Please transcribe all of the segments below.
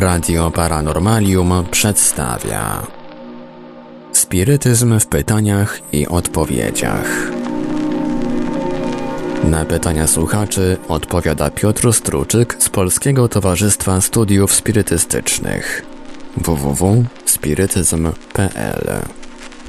Radio Paranormalium przedstawia Spirytyzm w pytaniach i odpowiedziach. Na pytania słuchaczy odpowiada Piotr Struczyk z Polskiego Towarzystwa Studiów Spirytystycznych www.spirytyzm.pl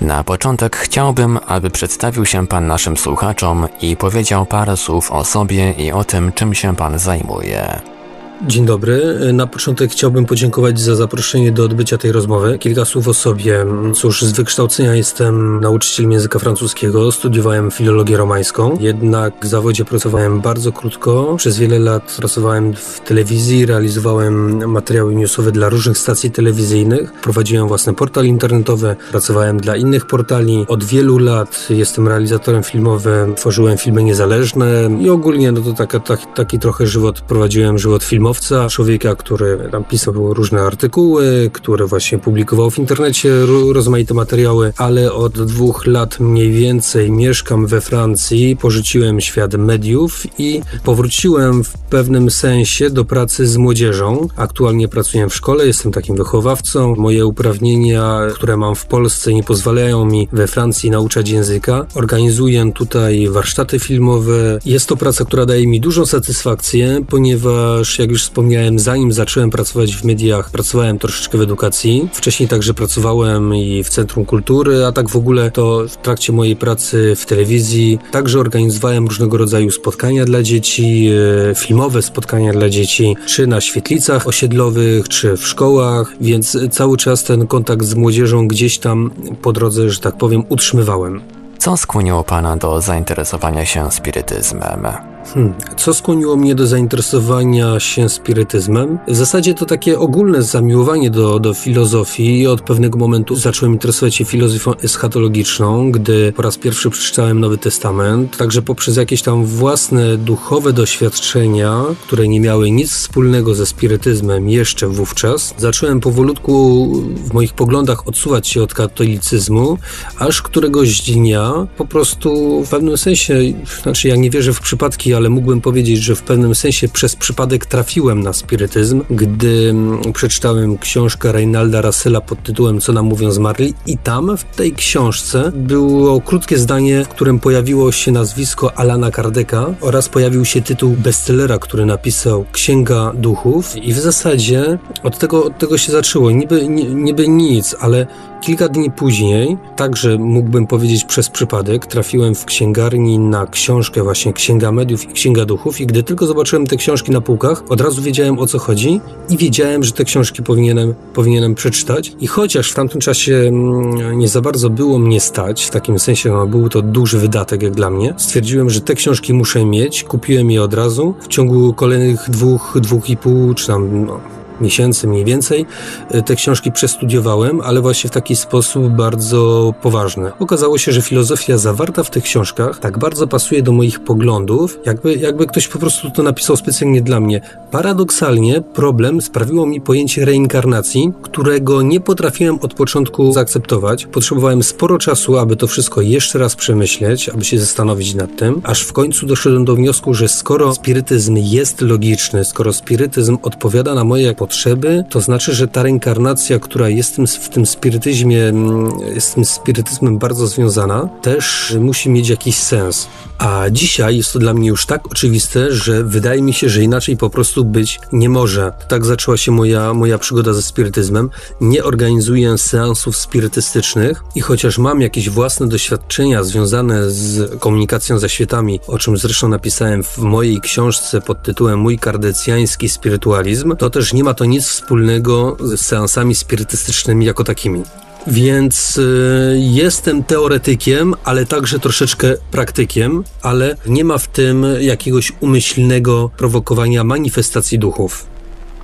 Na początek chciałbym, aby przedstawił się Pan naszym słuchaczom i powiedział parę słów o sobie i o tym, czym się Pan zajmuje. Dzień dobry. Na początek chciałbym podziękować za zaproszenie do odbycia tej rozmowy. Kilka słów o sobie. Cóż, z wykształcenia jestem nauczycielem języka francuskiego, studiowałem filologię romańską, jednak w zawodzie pracowałem bardzo krótko. Przez wiele lat pracowałem w telewizji, realizowałem materiały newsowe dla różnych stacji telewizyjnych, prowadziłem własny portal internetowy, pracowałem dla innych portali. Od wielu lat jestem realizatorem filmowym, tworzyłem filmy niezależne i ogólnie no to taka, taki, taki trochę żywot, prowadziłem żywot filmowy filmowca, człowieka, który tam pisał różne artykuły, który właśnie publikował w internecie rozmaite materiały, ale od dwóch lat mniej więcej mieszkam we Francji, porzuciłem świat mediów i powróciłem w pewnym sensie do pracy z młodzieżą. Aktualnie pracuję w szkole, jestem takim wychowawcą. Moje uprawnienia, które mam w Polsce, nie pozwalają mi we Francji nauczać języka. Organizuję tutaj warsztaty filmowe. Jest to praca, która daje mi dużą satysfakcję, ponieważ jak już już wspomniałem, zanim zacząłem pracować w mediach, pracowałem troszeczkę w edukacji. Wcześniej także pracowałem i w Centrum Kultury, a tak w ogóle to w trakcie mojej pracy w telewizji także organizowałem różnego rodzaju spotkania dla dzieci, e, filmowe spotkania dla dzieci, czy na świetlicach osiedlowych, czy w szkołach, więc cały czas ten kontakt z młodzieżą gdzieś tam po drodze, że tak powiem, utrzymywałem. Co skłoniło Pana do zainteresowania się spirytyzmem? Hmm. Co skłoniło mnie do zainteresowania się spirytyzmem? W zasadzie to takie ogólne zamiłowanie do, do filozofii. Od pewnego momentu zacząłem interesować się filozofią eschatologiczną, gdy po raz pierwszy przeczytałem Nowy Testament. Także poprzez jakieś tam własne duchowe doświadczenia, które nie miały nic wspólnego ze spirytyzmem jeszcze wówczas, zacząłem powolutku w moich poglądach odsuwać się od katolicyzmu, aż któregoś dnia po prostu w pewnym sensie, znaczy ja nie wierzę w przypadki ale mógłbym powiedzieć, że w pewnym sensie przez przypadek trafiłem na spirytyzm, gdy mm, przeczytałem książkę Reinalda Russella pod tytułem Co nam mówią zmarli i tam w tej książce było krótkie zdanie, w którym pojawiło się nazwisko Alana Kardeka oraz pojawił się tytuł bestsellera, który napisał Księga Duchów i w zasadzie od tego, od tego się zaczęło. Niby, niby nic, ale kilka dni później, także mógłbym powiedzieć przez przypadek, trafiłem w księgarni na książkę właśnie Księga Mediów i Księga Duchów i gdy tylko zobaczyłem te książki na półkach, od razu wiedziałem o co chodzi i wiedziałem, że te książki powinienem, powinienem przeczytać. I chociaż w tamtym czasie mm, nie za bardzo było mnie stać, w takim sensie no, był to duży wydatek jak dla mnie, stwierdziłem, że te książki muszę mieć, kupiłem je od razu. W ciągu kolejnych dwóch, dwóch i pół, czy tam no, miesięcy mniej więcej e, te książki przestudiowałem, ale właśnie w taki sposób bardzo poważny. Okazało się, że filozofia zawarta w tych książkach tak bardzo pasuje do moich poglądów, jakby, jakby ktoś po prostu to napisał specjalnie dla mnie. Paradoksalnie problem sprawiło mi pojęcie reinkarnacji, którego nie potrafiłem od początku zaakceptować. Potrzebowałem sporo czasu, aby to wszystko jeszcze raz przemyśleć, aby się zastanowić nad tym, aż w końcu doszedłem do wniosku, że skoro spirytyzm jest logiczny, skoro spirytyzm odpowiada na moje potrzeby, potrzeby, to znaczy, że ta reinkarnacja, która jest w tym spirytyzmie, mm, jest z tym spirytyzmem bardzo związana, też musi mieć jakiś sens. A dzisiaj jest to dla mnie już tak oczywiste, że wydaje mi się, że inaczej po prostu być nie może. Tak zaczęła się moja, moja przygoda ze spirytyzmem. Nie organizuję seansów spirytystycznych i chociaż mam jakieś własne doświadczenia związane z komunikacją ze światami, o czym zresztą napisałem w mojej książce pod tytułem Mój kardecjański spirytualizm, to też nie ma to nic wspólnego z seansami spirytystycznymi jako takimi. Więc y, jestem teoretykiem, ale także troszeczkę praktykiem, ale nie ma w tym jakiegoś umyślnego prowokowania manifestacji duchów.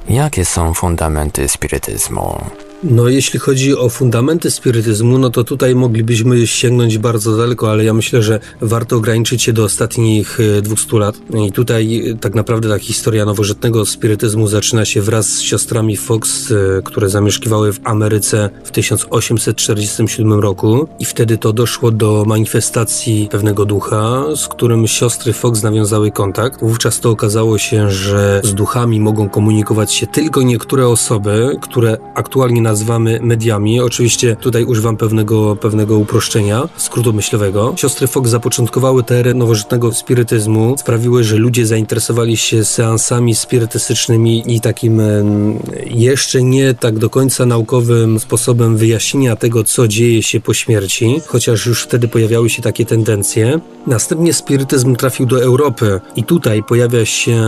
Jakie są fundamenty spirytyzmu? No, jeśli chodzi o fundamenty spirytyzmu, no to tutaj moglibyśmy sięgnąć bardzo daleko, ale ja myślę, że warto ograniczyć się do ostatnich 200 e, lat. I tutaj e, tak naprawdę ta historia nowożytnego spirytyzmu zaczyna się wraz z siostrami Fox, e, które zamieszkiwały w Ameryce w 1847 roku. I wtedy to doszło do manifestacji pewnego ducha, z którym siostry Fox nawiązały kontakt. Wówczas to okazało się, że z duchami mogą komunikować się tylko niektóre osoby, które aktualnie nazywamy mediami. Oczywiście tutaj używam pewnego, pewnego uproszczenia, skrótu myślowego. Siostry Fox zapoczątkowały teorię nowożytnego spirytyzmu, sprawiły, że ludzie zainteresowali się seansami spirytystycznymi i takim jeszcze nie tak do końca naukowym sposobem wyjaśnienia tego, co dzieje się po śmierci, chociaż już wtedy pojawiały się takie tendencje. Następnie spirytyzm trafił do Europy i tutaj pojawia się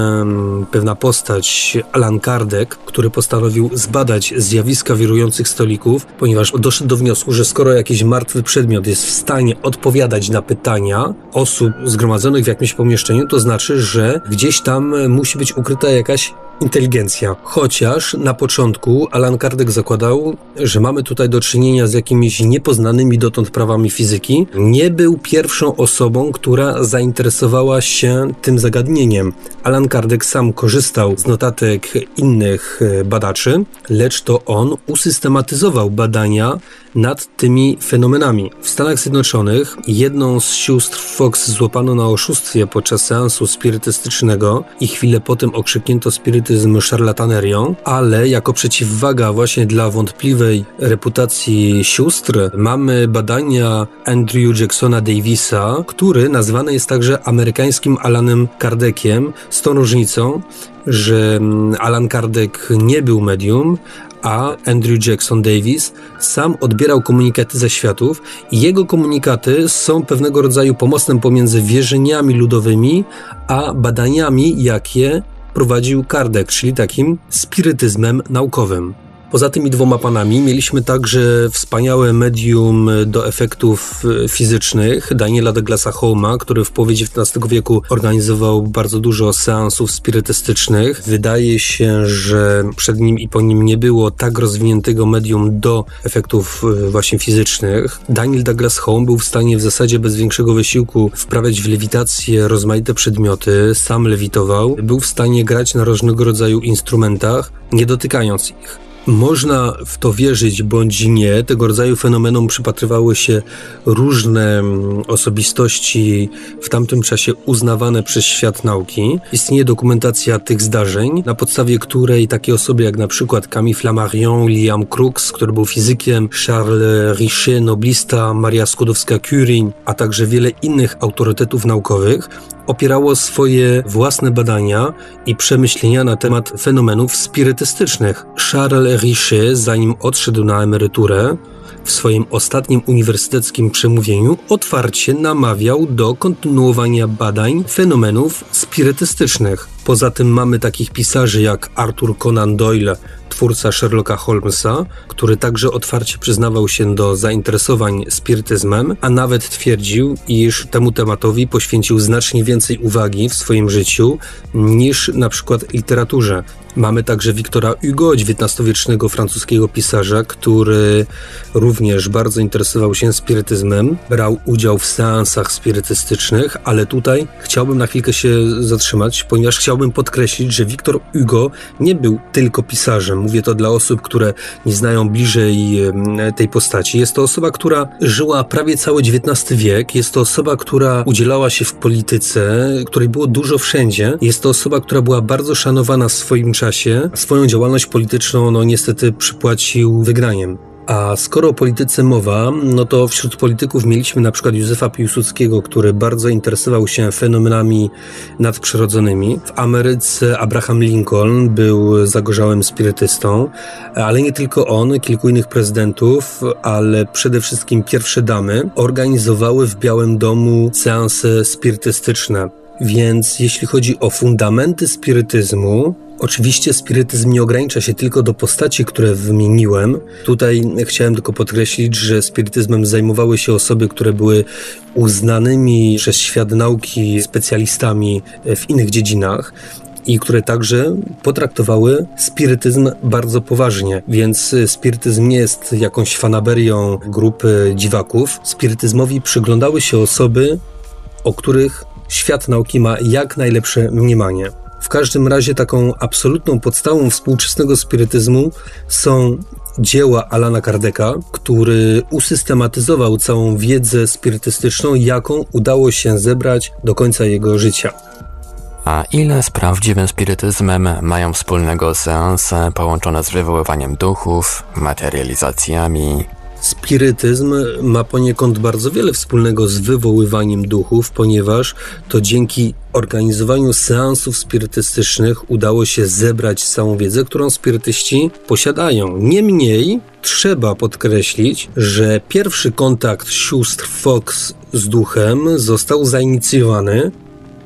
pewna postać, Alan Kardec, który postanowił zbadać zjawiska wirujących stolików, ponieważ doszedł do wniosku, że skoro jakiś martwy przedmiot jest w stanie odpowiadać na pytania osób zgromadzonych w jakimś pomieszczeniu, to znaczy, że gdzieś tam musi być ukryta jakaś inteligencja. Chociaż na początku Alan Kardec zakładał, że mamy tutaj do czynienia z jakimiś niepoznanymi dotąd prawami fizyki, nie był pierwszą osobą, która zainteresowała się tym zagadnieniem. Alan Kardec sam korzystał z notatek innych e, badaczy, lecz to on usystematyzował badania nad tymi fenomenami. W Stanach Zjednoczonych jedną z sióstr Fox złapano na oszustwie podczas seansu spirytystycznego i chwilę potem okrzyknięto spirytyzm szarlatanerią, ale jako przeciwwaga właśnie dla wątpliwej reputacji sióstr mamy badania Andrew Jacksona Davisa, który nazwany jest także amerykańskim Alanem Kardeciem, z tą różnicą, że mm, Alan Kardec nie był medium, a Andrew Jackson Davis sam odbierał komunikaty ze światów i jego komunikaty są pewnego rodzaju pomostem pomiędzy wierzeniami ludowymi a badaniami, jakie prowadził Kardec, czyli takim spirytyzmem naukowym. Poza tymi dwoma panami mieliśmy także wspaniałe medium do efektów e, fizycznych Daniela Douglasa Holma, który w połowie XIX wieku organizował bardzo dużo seansów spirytystycznych. Wydaje się, że przed nim i po nim nie było tak rozwiniętego medium do efektów e, właśnie fizycznych. Daniel Douglas Home był w stanie w zasadzie bez większego wysiłku wprawiać w lewitację rozmaite przedmioty, sam lewitował, był w stanie grać na różnego rodzaju instrumentach, nie dotykając ich. Można w to wierzyć bądź nie. Tego rodzaju fenomenom przypatrywały się różne mm, osobistości w tamtym czasie uznawane przez świat nauki. Istnieje dokumentacja tych zdarzeń, na podstawie której takie osoby jak na przykład Camille Flammarion, Liam Crookes, który był fizykiem, Charles Richet, noblista, Maria Skłodowska-Curie, a także wiele innych autorytetów naukowych opierało swoje własne badania i przemyślenia na temat fenomenów spirytystycznych. Charles Richet, zanim odszedł na emeryturę, w swoim ostatnim uniwersyteckim przemówieniu otwarcie namawiał do kontynuowania badań fenomenów spirytystycznych. Poza tym mamy takich pisarzy jak Arthur Conan Doyle, twórca Sherlocka Holmesa, który także otwarcie przyznawał się do zainteresowań spirytyzmem, a nawet twierdził, iż temu tematowi poświęcił znacznie więcej uwagi w swoim życiu niż na przykład literaturze. Mamy także Wiktora Hugo, XIX-wiecznego francuskiego pisarza, który również bardzo interesował się spirytyzmem, brał udział w seansach spirytystycznych, ale tutaj chciałbym na chwilkę się zatrzymać, ponieważ chciałbym podkreślić, że Wiktor Hugo nie był tylko pisarzem. Mówię to dla osób, które nie znają bliżej tej postaci. Jest to osoba, która żyła prawie cały XIX wiek. Jest to osoba, która udzielała się w polityce, której było dużo wszędzie. Jest to osoba, która była bardzo szanowana w swoim czasie. Swoją działalność polityczną, no niestety, przypłacił wygraniem. A skoro o polityce mowa, no to wśród polityków mieliśmy na przykład Józefa Piłsudskiego, który bardzo interesował się fenomenami nadprzyrodzonymi. W Ameryce Abraham Lincoln był zagorzałym spirytystą, ale nie tylko on, kilku innych prezydentów, ale przede wszystkim pierwsze damy organizowały w Białym Domu seanse spirytystyczne. Więc jeśli chodzi o fundamenty spirytyzmu, Oczywiście spirytyzm nie ogranicza się tylko do postaci, które wymieniłem. Tutaj chciałem tylko podkreślić, że spirytyzmem zajmowały się osoby, które były uznanymi przez świat nauki specjalistami w innych dziedzinach. i które także potraktowały spirytyzm bardzo poważnie. Więc spirytyzm nie jest jakąś fanaberią grupy dziwaków. Spirytyzmowi przyglądały się osoby, o których świat nauki ma jak najlepsze mniemanie. W każdym razie taką absolutną podstawą współczesnego spirytyzmu są dzieła Alana Kardeka, który usystematyzował całą wiedzę spirytystyczną, jaką udało się zebrać do końca jego życia. A ile z prawdziwym spirytyzmem mają wspólnego seanse połączone z wywoływaniem duchów, materializacjami, Spirytyzm ma poniekąd bardzo wiele wspólnego z wywoływaniem duchów, ponieważ to dzięki organizowaniu seansów spirytystycznych udało się zebrać całą wiedzę, którą spirytyści posiadają. Niemniej trzeba podkreślić, że pierwszy kontakt sióstr Fox z duchem został zainicjowany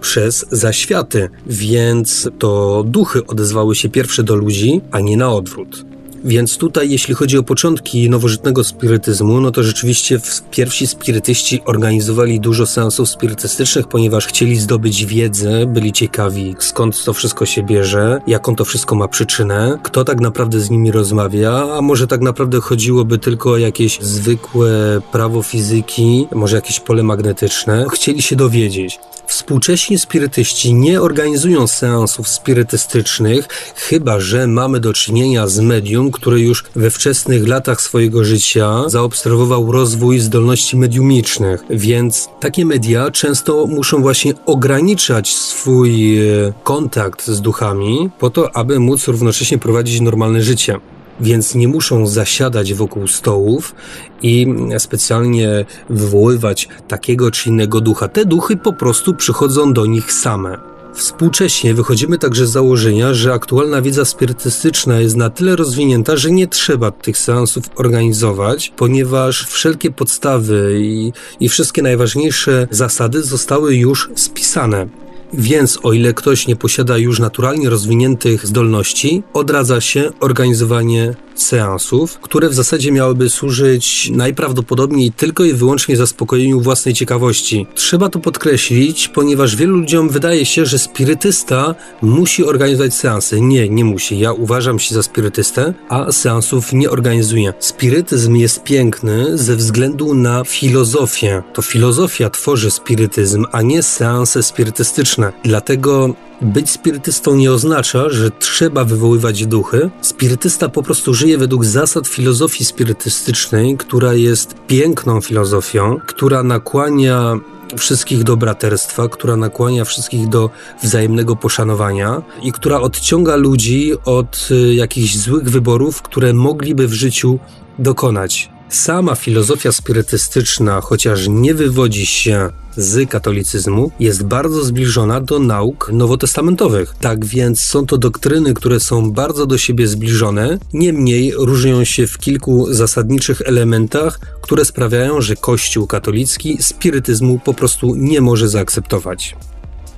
przez zaświaty, więc to duchy odezwały się pierwsze do ludzi, a nie na odwrót. Więc tutaj, jeśli chodzi o początki nowożytnego spirytyzmu, no to rzeczywiście pierwsi spirytyści organizowali dużo seansów spirytystycznych, ponieważ chcieli zdobyć wiedzę, byli ciekawi, skąd to wszystko się bierze, jaką to wszystko ma przyczynę, kto tak naprawdę z nimi rozmawia, a może tak naprawdę chodziłoby tylko o jakieś zwykłe prawo fizyki, może jakieś pole magnetyczne. Chcieli się dowiedzieć. Współcześni spirytyści nie organizują seansów spirytystycznych, chyba że mamy do czynienia z medium, który już we wczesnych latach swojego życia zaobserwował rozwój zdolności mediumicznych, więc takie media często muszą właśnie ograniczać swój e, kontakt z duchami po to, aby móc równocześnie prowadzić normalne życie więc nie muszą zasiadać wokół stołów i specjalnie wywoływać takiego czy innego ducha. Te duchy po prostu przychodzą do nich same. Współcześnie wychodzimy także z założenia, że aktualna wiedza spirytystyczna jest na tyle rozwinięta, że nie trzeba tych seansów organizować, ponieważ wszelkie podstawy i, i wszystkie najważniejsze zasady zostały już spisane. Więc o ile ktoś nie posiada już naturalnie rozwiniętych zdolności, odradza się organizowanie seansów, które w zasadzie miałyby służyć najprawdopodobniej tylko i wyłącznie zaspokojeniu własnej ciekawości. Trzeba to podkreślić, ponieważ wielu ludziom wydaje się, że spirytysta musi organizować seansy. Nie, nie musi. Ja uważam się za spirytystę, a seansów nie organizuję. Spirytyzm jest piękny ze względu na filozofię. To filozofia tworzy spirytyzm, a nie seanse spirytystyczne. Dlatego być spirytystą nie oznacza, że trzeba wywoływać duchy. Spirytysta po prostu żyje według zasad filozofii spirytystycznej, która jest piękną filozofią, która nakłania wszystkich do braterstwa, która nakłania wszystkich do wzajemnego poszanowania i która odciąga ludzi od y, jakichś złych wyborów, które mogliby w życiu dokonać. Sama filozofia spirytystyczna, chociaż nie wywodzi się z katolicyzmu, jest bardzo zbliżona do nauk nowotestamentowych. Tak więc są to doktryny, które są bardzo do siebie zbliżone, niemniej różnią się w kilku zasadniczych elementach, które sprawiają, że Kościół katolicki spirytyzmu po prostu nie może zaakceptować.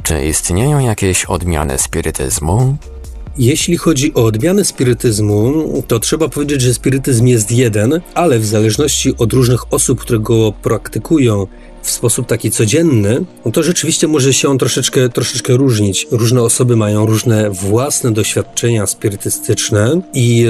Czy istnieją jakieś odmiany spirytyzmu? Jeśli chodzi o odmiany spirytyzmu, to trzeba powiedzieć, że spirytyzm jest jeden, ale w zależności od różnych osób, które go praktykują w sposób taki codzienny, no to rzeczywiście może się on troszeczkę, troszeczkę różnić. Różne osoby mają różne własne doświadczenia spirytystyczne i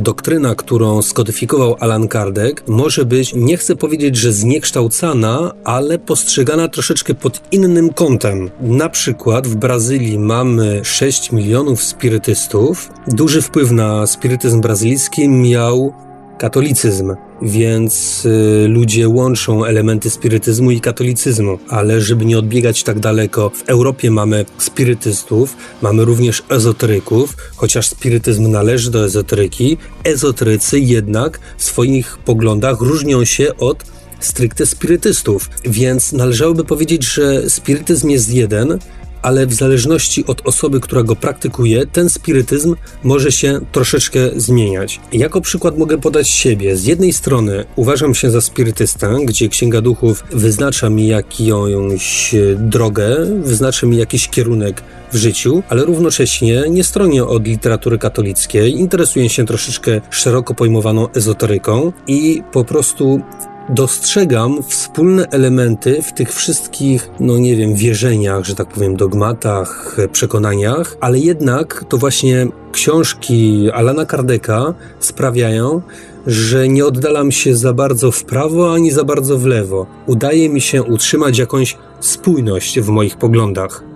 doktryna, którą skodyfikował Alan Kardec, może być, nie chcę powiedzieć, że zniekształcana, ale postrzegana troszeczkę pod innym kątem. Na przykład w Brazylii mamy 6 milionów spirytystów. Duży wpływ na spirytyzm brazylijski miał katolicyzm, więc y, ludzie łączą elementy spirytyzmu i katolicyzmu, ale żeby nie odbiegać tak daleko, w Europie mamy spirytystów, mamy również ezoteryków, chociaż spirytyzm należy do ezoteryki, ezoterycy jednak w swoich poglądach różnią się od stricte spirytystów, więc należałoby powiedzieć, że spirytyzm jest jeden, ale w zależności od osoby, która go praktykuje, ten spirytyzm może się troszeczkę zmieniać. Jako przykład mogę podać siebie. Z jednej strony uważam się za spirytystę, gdzie Księga Duchów wyznacza mi jakąś drogę, wyznacza mi jakiś kierunek w życiu, ale równocześnie nie stronię od literatury katolickiej, interesuję się troszeczkę szeroko pojmowaną ezoteryką i po prostu dostrzegam wspólne elementy w tych wszystkich, no nie wiem, wierzeniach, że tak powiem, dogmatach, przekonaniach, ale jednak to właśnie książki Alana Kardeka sprawiają, że nie oddalam się za bardzo w prawo ani za bardzo w lewo. Udaje mi się utrzymać jakąś spójność w moich poglądach.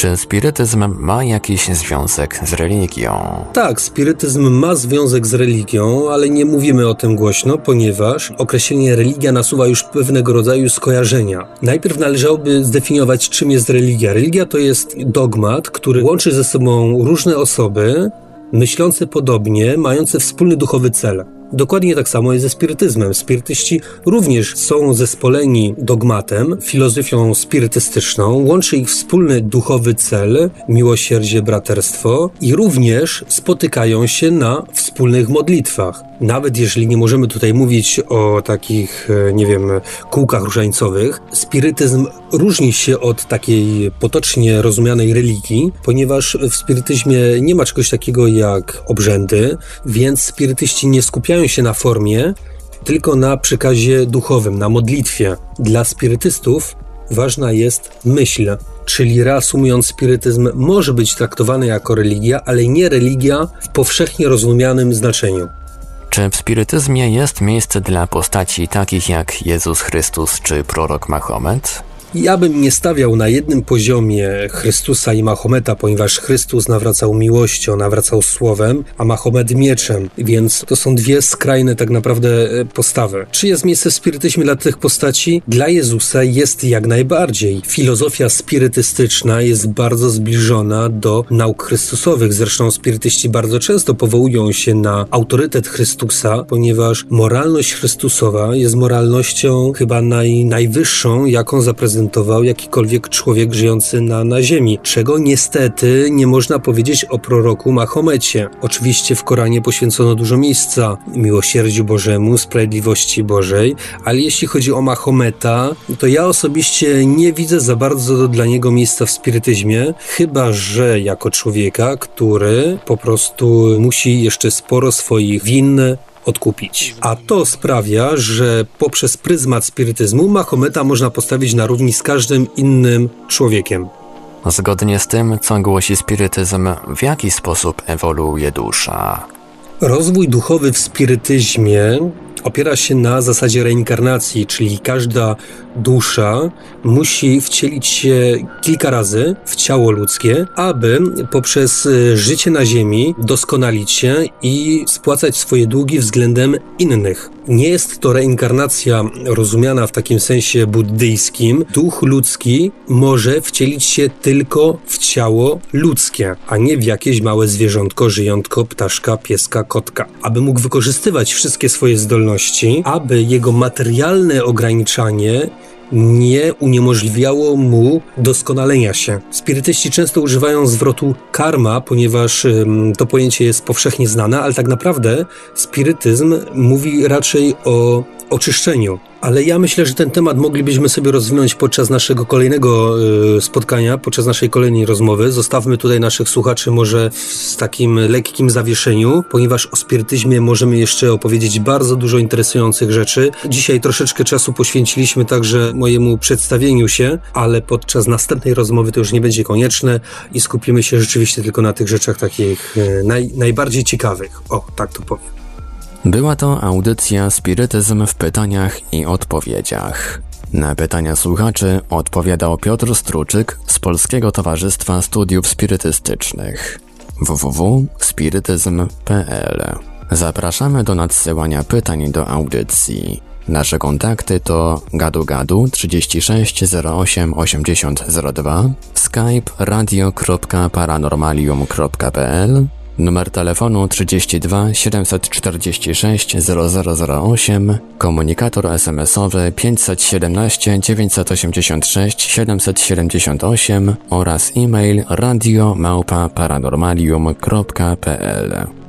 Czy spirytyzm ma jakiś związek z religią? Tak, spirytyzm ma związek z religią, ale nie mówimy o tym głośno, ponieważ określenie religia nasuwa już pewnego rodzaju skojarzenia. Najpierw należałoby zdefiniować, czym jest religia. Religia to jest dogmat, który łączy ze sobą różne osoby, myślące podobnie, mające wspólny duchowy cel. Dokładnie tak samo jest ze spirytyzmem. Spirytyści również są zespoleni dogmatem, filozofią spirytystyczną, łączy ich wspólny duchowy cel, miłosierdzie, braterstwo i również spotykają się na wspólnych modlitwach. Nawet jeżeli nie możemy tutaj mówić o takich, e, nie wiem, kółkach różańcowych, spirytyzm różni się od takiej potocznie rozumianej religii, ponieważ w spirytyzmie nie ma czegoś takiego jak obrzędy, więc spirytyści nie skupiają się na formie, tylko na przekazie duchowym, na modlitwie. Dla spirytystów ważna jest myśl, czyli reasumując, spirytyzm może być traktowany jako religia, ale nie religia w powszechnie rozumianym znaczeniu. Czy w spirytyzmie jest miejsce dla postaci takich jak Jezus Chrystus czy prorok Mahomet? Ja bym nie stawiał na jednym poziomie Chrystusa i Mahometa, ponieważ Chrystus nawracał miłością, nawracał słowem, a Mahomet mieczem, więc to są dwie skrajne tak naprawdę e, postawy. Czy jest miejsce w spirytyzmie dla tych postaci? Dla Jezusa jest jak najbardziej. Filozofia spirytystyczna jest bardzo zbliżona do nauk chrystusowych. Zresztą spirytyści bardzo często powołują się na autorytet Chrystusa, ponieważ moralność Chrystusowa jest moralnością chyba naj, najwyższą, jaką zaprezentował reprezentował jakikolwiek człowiek żyjący na, na ziemi, czego niestety nie można powiedzieć o proroku Mahomecie. Oczywiście w Koranie poświęcono dużo miejsca miłosierdziu Bożemu, sprawiedliwości Bożej, ale jeśli chodzi o Mahometa, to ja osobiście nie widzę za bardzo dla niego miejsca w spirytyzmie, chyba że jako człowieka, który po prostu musi jeszcze sporo swoich win odkupić. A to sprawia, że poprzez pryzmat spirytyzmu Mahometa można postawić na równi z każdym innym człowiekiem. Zgodnie z tym, co głosi spirytyzm, w jaki sposób ewoluuje dusza? Rozwój duchowy w spirytyzmie opiera się na zasadzie reinkarnacji, czyli każda dusza musi wcielić się kilka razy w ciało ludzkie, aby poprzez e, życie na Ziemi doskonalić się i spłacać swoje długi względem innych. Nie jest to reinkarnacja rozumiana w takim sensie buddyjskim. Duch ludzki może wcielić się tylko w ciało ludzkie, a nie w jakieś małe zwierzątko, żyjątko, ptaszka, pieska, kotka. Aby mógł wykorzystywać wszystkie swoje zdolności, aby jego materialne ograniczanie nie uniemożliwiało mu doskonalenia się. Spirytyści często używają zwrotu karma, ponieważ to pojęcie jest powszechnie znane, ale tak naprawdę spirytyzm mówi raczej o oczyszczeniu. Ale ja myślę, że ten temat moglibyśmy sobie rozwinąć podczas naszego kolejnego y, spotkania, podczas naszej kolejnej rozmowy. Zostawmy tutaj naszych słuchaczy może w takim lekkim zawieszeniu, ponieważ o spirytyzmie możemy jeszcze opowiedzieć bardzo dużo interesujących rzeczy. Dzisiaj troszeczkę czasu poświęciliśmy także mojemu przedstawieniu się, ale podczas następnej rozmowy to już nie będzie konieczne i skupimy się rzeczywiście tylko na tych rzeczach takich y, naj, najbardziej ciekawych. O, tak to powiem. Była to audycja Spirytyzm w pytaniach i odpowiedziach. Na pytania słuchaczy odpowiadał Piotr Struczyk z Polskiego Towarzystwa Studiów Spirytystycznych www.spirytyzm.pl Zapraszamy do nadsyłania pytań do audycji. Nasze kontakty to gadu-gadu 36 08 80 02, skype radio.paranormalium.pl Numer telefonu 32 746 0008, komunikator SMS-owy 517 986 778 oraz e-mail radio małpa paranormalium.pl